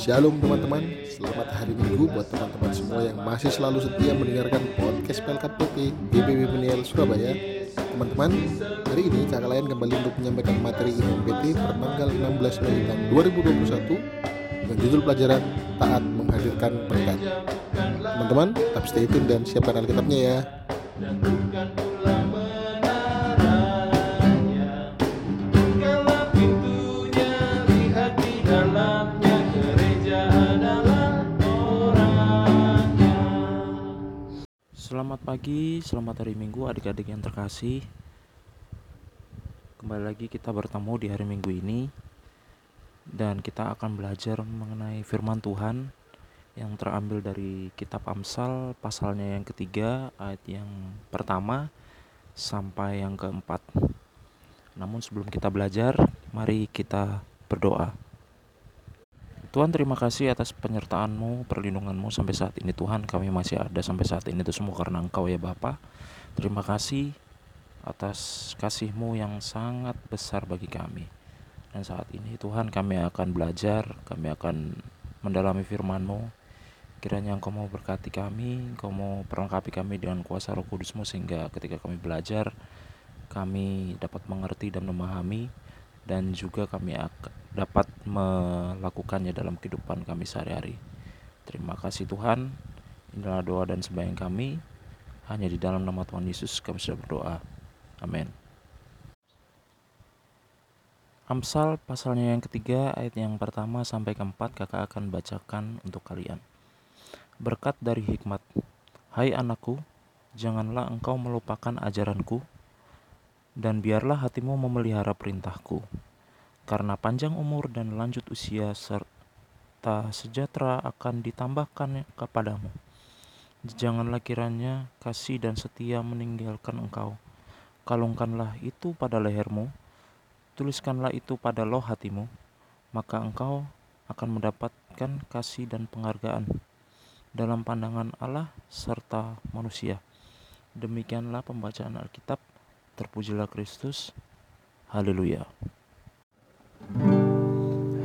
Shalom teman-teman, selamat hari Minggu buat teman-teman semua yang masih selalu setia mendengarkan podcast PLKPP GBB Peniel Surabaya. Teman-teman, hari ini kakak lain kembali untuk menyampaikan materi IMPT tanggal 16 Mei tahun 2021 dengan judul pelajaran Taat Menghadirkan Berkat. Teman-teman, tetap stay tune dan siapkan Alkitabnya ya. Selamat pagi, selamat hari Minggu adik-adik yang terkasih. Kembali lagi kita bertemu di hari Minggu ini. Dan kita akan belajar mengenai firman Tuhan yang terambil dari kitab Amsal pasalnya yang ketiga ayat yang pertama sampai yang keempat. Namun sebelum kita belajar, mari kita berdoa. Tuhan terima kasih atas penyertaan-Mu, perlindungan-Mu sampai saat ini Tuhan kami masih ada sampai saat ini itu semua karena Engkau ya Bapa. Terima kasih atas kasih-Mu yang sangat besar bagi kami. Dan saat ini Tuhan kami akan belajar, kami akan mendalami firman-Mu. Kiranya Engkau mau berkati kami, Engkau mau perlengkapi kami dengan kuasa roh kudus-Mu sehingga ketika kami belajar kami dapat mengerti dan memahami dan juga kami dapat melakukannya dalam kehidupan kami sehari-hari. Terima kasih Tuhan. Inilah doa dan sembahyang kami. Hanya di dalam nama Tuhan Yesus kami sudah berdoa. Amin. Amsal pasalnya yang ketiga ayat yang pertama sampai keempat kakak akan bacakan untuk kalian. Berkat dari hikmat. Hai anakku, janganlah engkau melupakan ajaranku, dan biarlah hatimu memelihara perintahku. Karena panjang umur dan lanjut usia serta sejahtera akan ditambahkan kepadamu. Janganlah kiranya kasih dan setia meninggalkan engkau. Kalungkanlah itu pada lehermu, tuliskanlah itu pada loh hatimu, maka engkau akan mendapatkan kasih dan penghargaan dalam pandangan Allah serta manusia. Demikianlah pembacaan Alkitab. Terpujilah Kristus. Haleluya.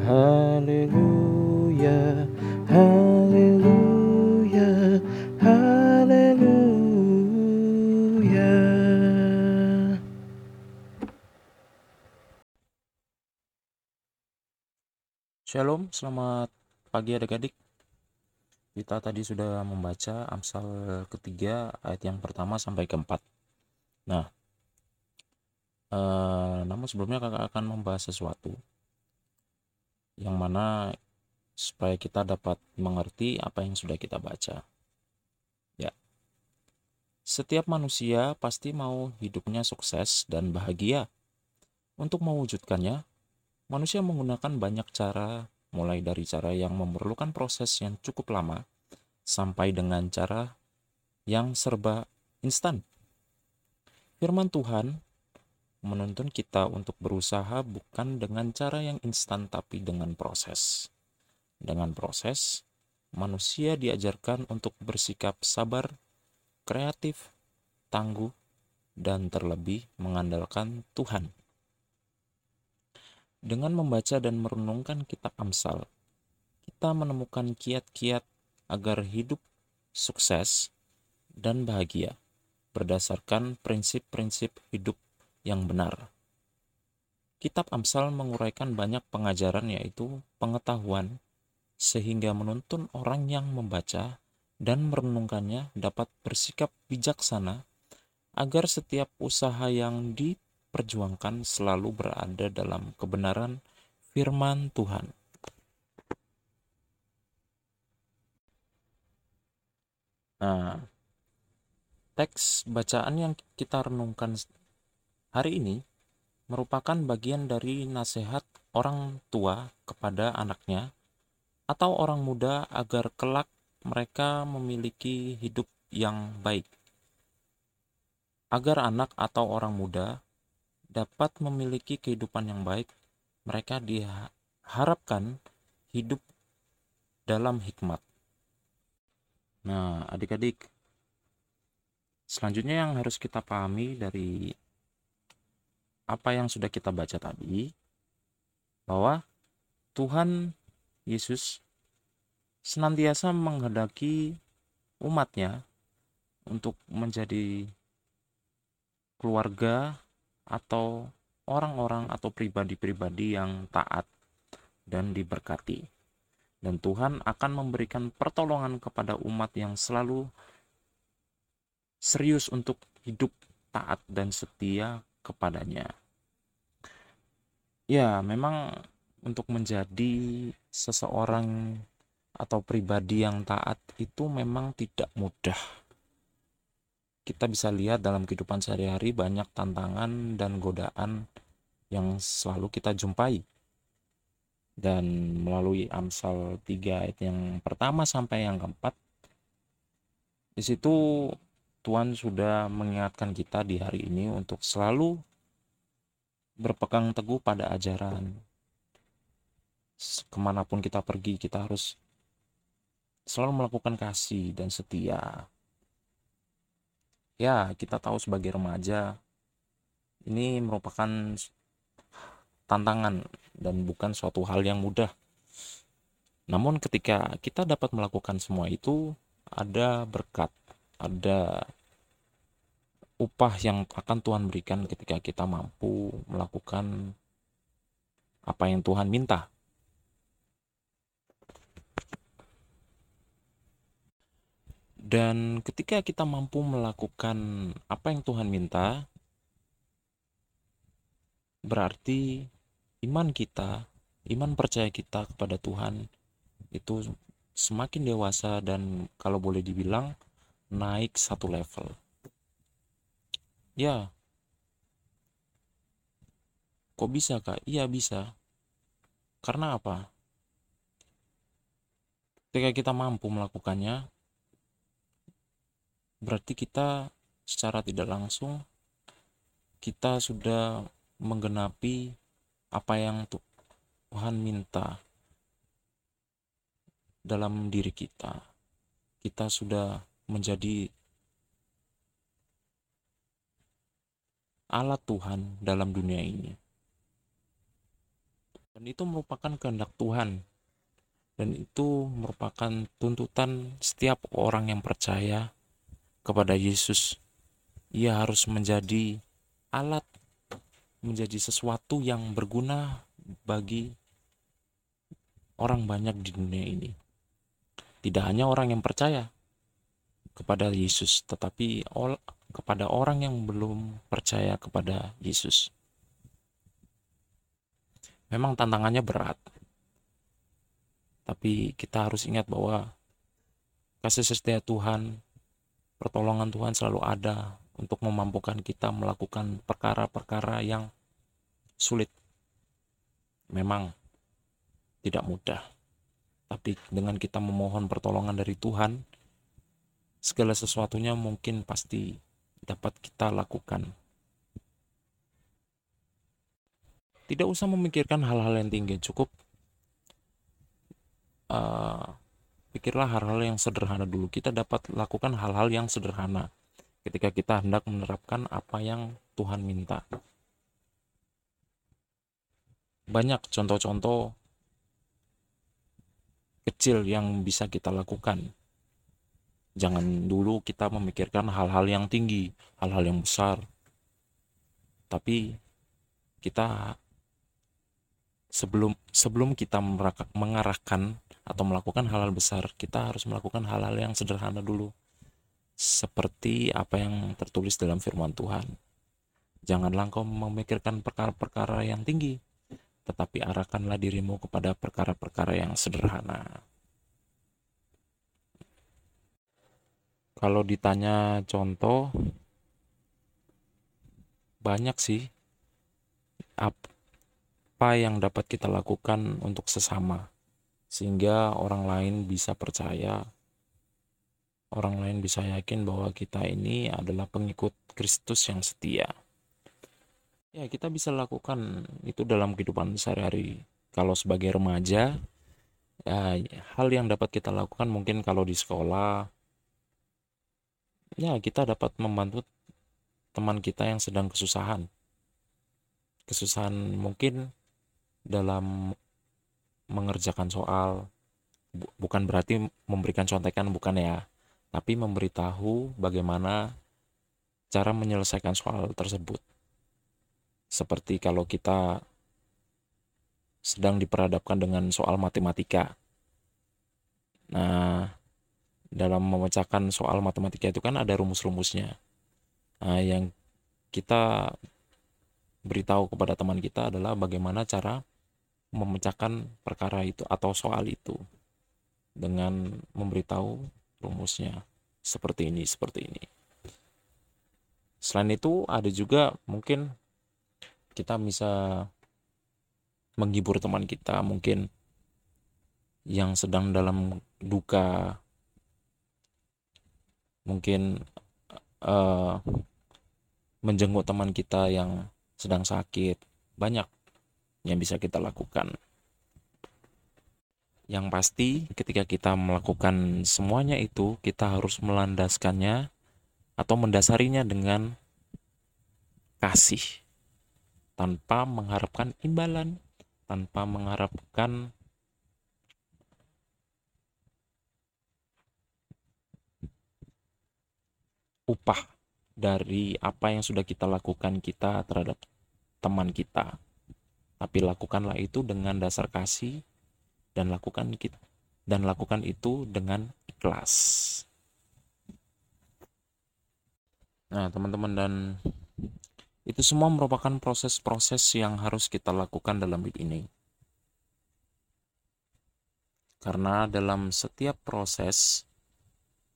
Haleluya. Haleluya. Haleluya. Shalom, selamat pagi adik-adik. Kita tadi sudah membaca Amsal ketiga ayat yang pertama sampai keempat. Nah, Uh, namun sebelumnya kakak akan membahas sesuatu yang mana supaya kita dapat mengerti apa yang sudah kita baca. Ya. Setiap manusia pasti mau hidupnya sukses dan bahagia. Untuk mewujudkannya, manusia menggunakan banyak cara, mulai dari cara yang memerlukan proses yang cukup lama sampai dengan cara yang serba instan. Firman Tuhan menuntun kita untuk berusaha bukan dengan cara yang instan tapi dengan proses. Dengan proses, manusia diajarkan untuk bersikap sabar, kreatif, tangguh, dan terlebih mengandalkan Tuhan. Dengan membaca dan merenungkan kitab Amsal, kita menemukan kiat-kiat agar hidup sukses dan bahagia berdasarkan prinsip-prinsip hidup yang benar. Kitab Amsal menguraikan banyak pengajaran yaitu pengetahuan sehingga menuntun orang yang membaca dan merenungkannya dapat bersikap bijaksana agar setiap usaha yang diperjuangkan selalu berada dalam kebenaran firman Tuhan. Nah, teks bacaan yang kita renungkan Hari ini merupakan bagian dari nasihat orang tua kepada anaknya atau orang muda agar kelak mereka memiliki hidup yang baik. Agar anak atau orang muda dapat memiliki kehidupan yang baik, mereka diharapkan hidup dalam hikmat. Nah, adik-adik, selanjutnya yang harus kita pahami dari apa yang sudah kita baca tadi, bahwa Tuhan Yesus senantiasa menghendaki umatnya untuk menjadi keluarga atau orang-orang atau pribadi-pribadi yang taat dan diberkati. Dan Tuhan akan memberikan pertolongan kepada umat yang selalu serius untuk hidup taat dan setia kepadanya. Ya, memang untuk menjadi seseorang atau pribadi yang taat itu memang tidak mudah. Kita bisa lihat dalam kehidupan sehari-hari banyak tantangan dan godaan yang selalu kita jumpai. Dan melalui Amsal 3 ayat yang pertama sampai yang keempat, di situ Tuhan sudah mengingatkan kita di hari ini untuk selalu berpegang teguh pada ajaran. Ke mana pun kita pergi, kita harus selalu melakukan kasih dan setia. Ya, kita tahu sebagai remaja, ini merupakan tantangan dan bukan suatu hal yang mudah. Namun ketika kita dapat melakukan semua itu, ada berkat, ada upah yang akan Tuhan berikan ketika kita mampu melakukan apa yang Tuhan minta. Dan ketika kita mampu melakukan apa yang Tuhan minta, berarti iman kita, iman percaya kita kepada Tuhan itu semakin dewasa dan kalau boleh dibilang naik satu level. Ya. Kok bisa, Kak? Iya, bisa. Karena apa? Ketika kita mampu melakukannya, berarti kita secara tidak langsung kita sudah menggenapi apa yang Tuhan minta dalam diri kita. Kita sudah menjadi alat Tuhan dalam dunia ini. Dan itu merupakan kehendak Tuhan. Dan itu merupakan tuntutan setiap orang yang percaya kepada Yesus. Ia harus menjadi alat, menjadi sesuatu yang berguna bagi orang banyak di dunia ini. Tidak hanya orang yang percaya kepada Yesus, tetapi kepada orang yang belum percaya kepada Yesus. Memang tantangannya berat, tapi kita harus ingat bahwa kasih setia Tuhan, pertolongan Tuhan selalu ada untuk memampukan kita melakukan perkara-perkara yang sulit. Memang tidak mudah, tapi dengan kita memohon pertolongan dari Tuhan, segala sesuatunya mungkin pasti dapat kita lakukan. Tidak usah memikirkan hal-hal yang tinggi, cukup uh, pikirlah hal-hal yang sederhana dulu. Kita dapat lakukan hal-hal yang sederhana ketika kita hendak menerapkan apa yang Tuhan minta. Banyak contoh-contoh kecil yang bisa kita lakukan jangan dulu kita memikirkan hal-hal yang tinggi, hal-hal yang besar. Tapi kita sebelum sebelum kita mengarahkan atau melakukan hal-hal besar, kita harus melakukan hal-hal yang sederhana dulu. Seperti apa yang tertulis dalam firman Tuhan. Janganlah engkau memikirkan perkara-perkara yang tinggi, tetapi arahkanlah dirimu kepada perkara-perkara yang sederhana. Kalau ditanya contoh, banyak sih apa yang dapat kita lakukan untuk sesama, sehingga orang lain bisa percaya, orang lain bisa yakin bahwa kita ini adalah pengikut Kristus yang setia. Ya, kita bisa lakukan itu dalam kehidupan sehari-hari. Kalau sebagai remaja, ya, hal yang dapat kita lakukan mungkin kalau di sekolah ya kita dapat membantu teman kita yang sedang kesusahan kesusahan mungkin dalam mengerjakan soal bukan berarti memberikan contekan bukan ya tapi memberitahu bagaimana cara menyelesaikan soal tersebut seperti kalau kita sedang diperhadapkan dengan soal matematika. Nah, dalam memecahkan soal matematika itu kan ada rumus-rumusnya. Nah, yang kita beritahu kepada teman kita adalah bagaimana cara memecahkan perkara itu atau soal itu dengan memberitahu rumusnya seperti ini, seperti ini. Selain itu, ada juga mungkin kita bisa menghibur teman kita mungkin yang sedang dalam duka mungkin uh, menjenguk teman kita yang sedang sakit banyak yang bisa kita lakukan yang pasti ketika kita melakukan semuanya itu kita harus melandaskannya atau mendasarinya dengan kasih tanpa mengharapkan imbalan, tanpa mengharapkan upah dari apa yang sudah kita lakukan kita terhadap teman kita. Tapi lakukanlah itu dengan dasar kasih dan lakukan kita dan lakukan itu dengan ikhlas. Nah, teman-teman dan itu semua merupakan proses-proses yang harus kita lakukan dalam hidup ini. Karena dalam setiap proses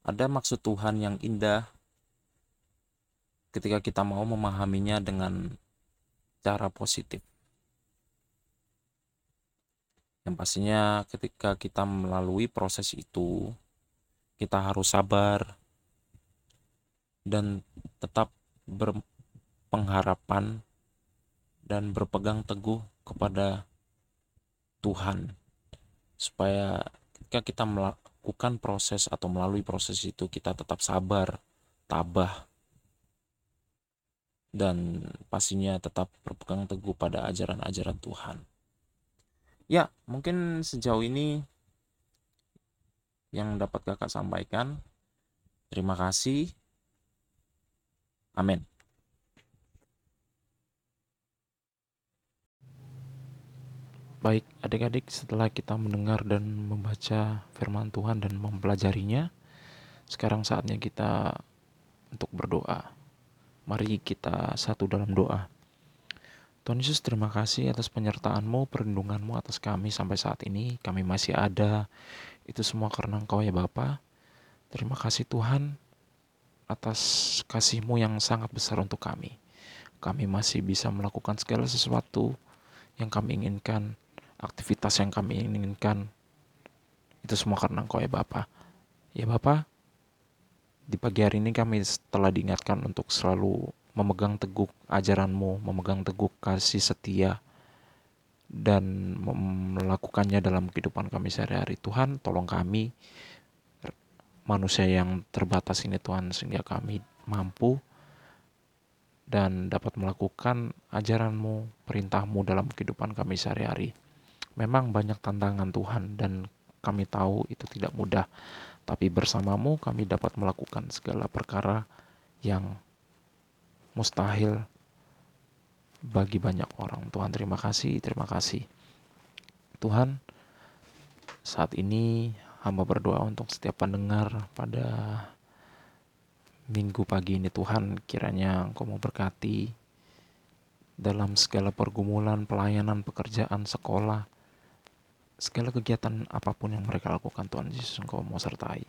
ada maksud Tuhan yang indah ketika kita mau memahaminya dengan cara positif. Yang pastinya ketika kita melalui proses itu, kita harus sabar dan tetap ber, pengharapan dan berpegang teguh kepada Tuhan supaya ketika kita melakukan proses atau melalui proses itu kita tetap sabar, tabah dan pastinya tetap berpegang teguh pada ajaran-ajaran Tuhan. Ya, mungkin sejauh ini yang dapat kakak sampaikan. Terima kasih. Amin. Baik, adik-adik, setelah kita mendengar dan membaca firman Tuhan dan mempelajarinya, sekarang saatnya kita untuk berdoa. Mari kita satu dalam doa. Tuhan Yesus, terima kasih atas penyertaan-Mu, perlindungan-Mu atas kami sampai saat ini. Kami masih ada. Itu semua karena Engkau ya Bapa. Terima kasih Tuhan atas kasih-Mu yang sangat besar untuk kami. Kami masih bisa melakukan segala sesuatu yang kami inginkan aktivitas yang kami inginkan. Itu semua karena Engkau ya Bapa. Ya Bapa, di pagi hari ini kami telah diingatkan untuk selalu memegang teguh ajaranmu, memegang teguh kasih setia, dan melakukannya dalam kehidupan kami sehari-hari. Tuhan, tolong kami, manusia yang terbatas ini Tuhan, sehingga kami mampu dan dapat melakukan ajaranmu, perintahmu dalam kehidupan kami sehari-hari. Memang banyak tantangan Tuhan dan kami tahu itu tidak mudah. Tapi bersamamu kami dapat melakukan segala perkara yang mustahil bagi banyak orang. Tuhan terima kasih, terima kasih. Tuhan, saat ini hamba berdoa untuk setiap pendengar pada minggu pagi ini Tuhan kiranya Engkau mau berkati dalam segala pergumulan, pelayanan, pekerjaan, sekolah, segala kegiatan apa pun yang mereka lakukan Tuhan Yesus Engkau mau sertai.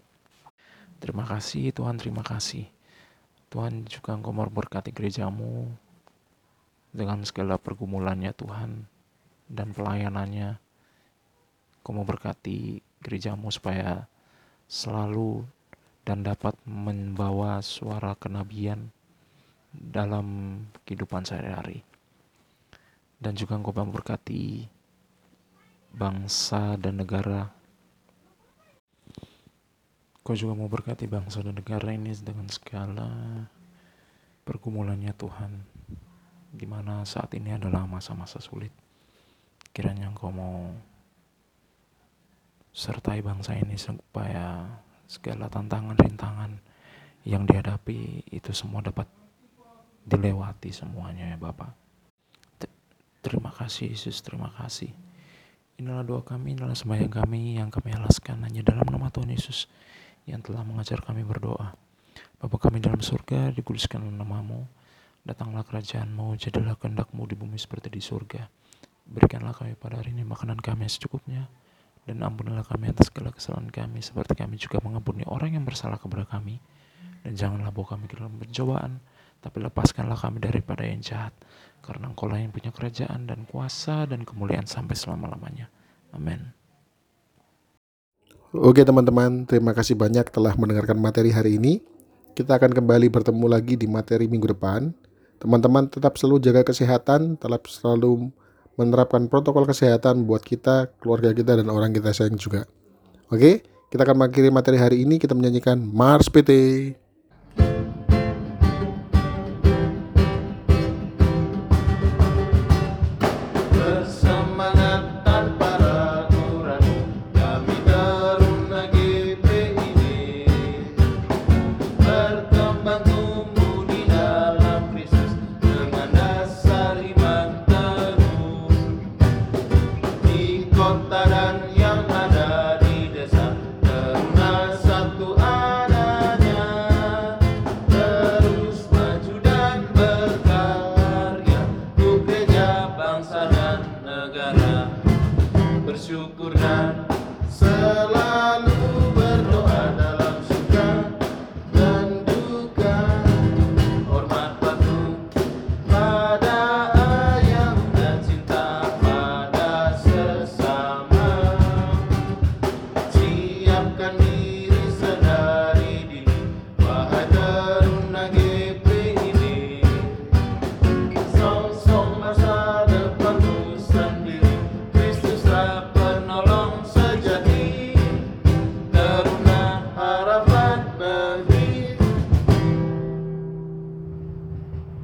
Terima kasih Tuhan, terima kasih. Tuhan juga Engkau mau berkati gerejamu dengan segala pergumulannya Tuhan dan pelayanannya. Engkau mau berkati gerejamu supaya selalu dan dapat membawa suara kenabian dalam kehidupan sehari-hari. Dan juga engkau memberkati bangsa dan negara Kau juga mau berkati bangsa dan negara ini dengan segala pergumulannya Tuhan. Di mana saat ini adalah masa-masa sulit. Kiranya Engkau mau sertai bangsa ini supaya segala tantangan rintangan yang dihadapi itu semua dapat dilewati semuanya ya Bapak. Terima kasih Yesus, terima kasih. Inilah doa kami, inilah sembahyang kami yang kami alaskan hanya dalam nama Tuhan Yesus yang telah mengajar kami berdoa. Bapa kami dalam surga, dikuduskan namamu, datanglah kerajaanmu, jadilah kehendakmu di bumi seperti di surga. Berikanlah kami pada hari ini makanan kami yang secukupnya, dan ampunilah kami atas segala kesalahan kami, seperti kami juga mengampuni orang yang bersalah kepada kami. Dan janganlah bawa kami ke dalam pencobaan, tapi lepaskanlah kami daripada yang jahat, karena engkau lah yang punya kerajaan dan kuasa dan kemuliaan sampai selama-lamanya. Amin. Oke teman-teman, terima kasih banyak telah mendengarkan materi hari ini. Kita akan kembali bertemu lagi di materi minggu depan. Teman-teman tetap selalu jaga kesehatan, tetap selalu menerapkan protokol kesehatan buat kita, keluarga kita, dan orang kita sayang juga. Oke, kita akan mengakhiri materi hari ini. Kita menyanyikan Mars PT.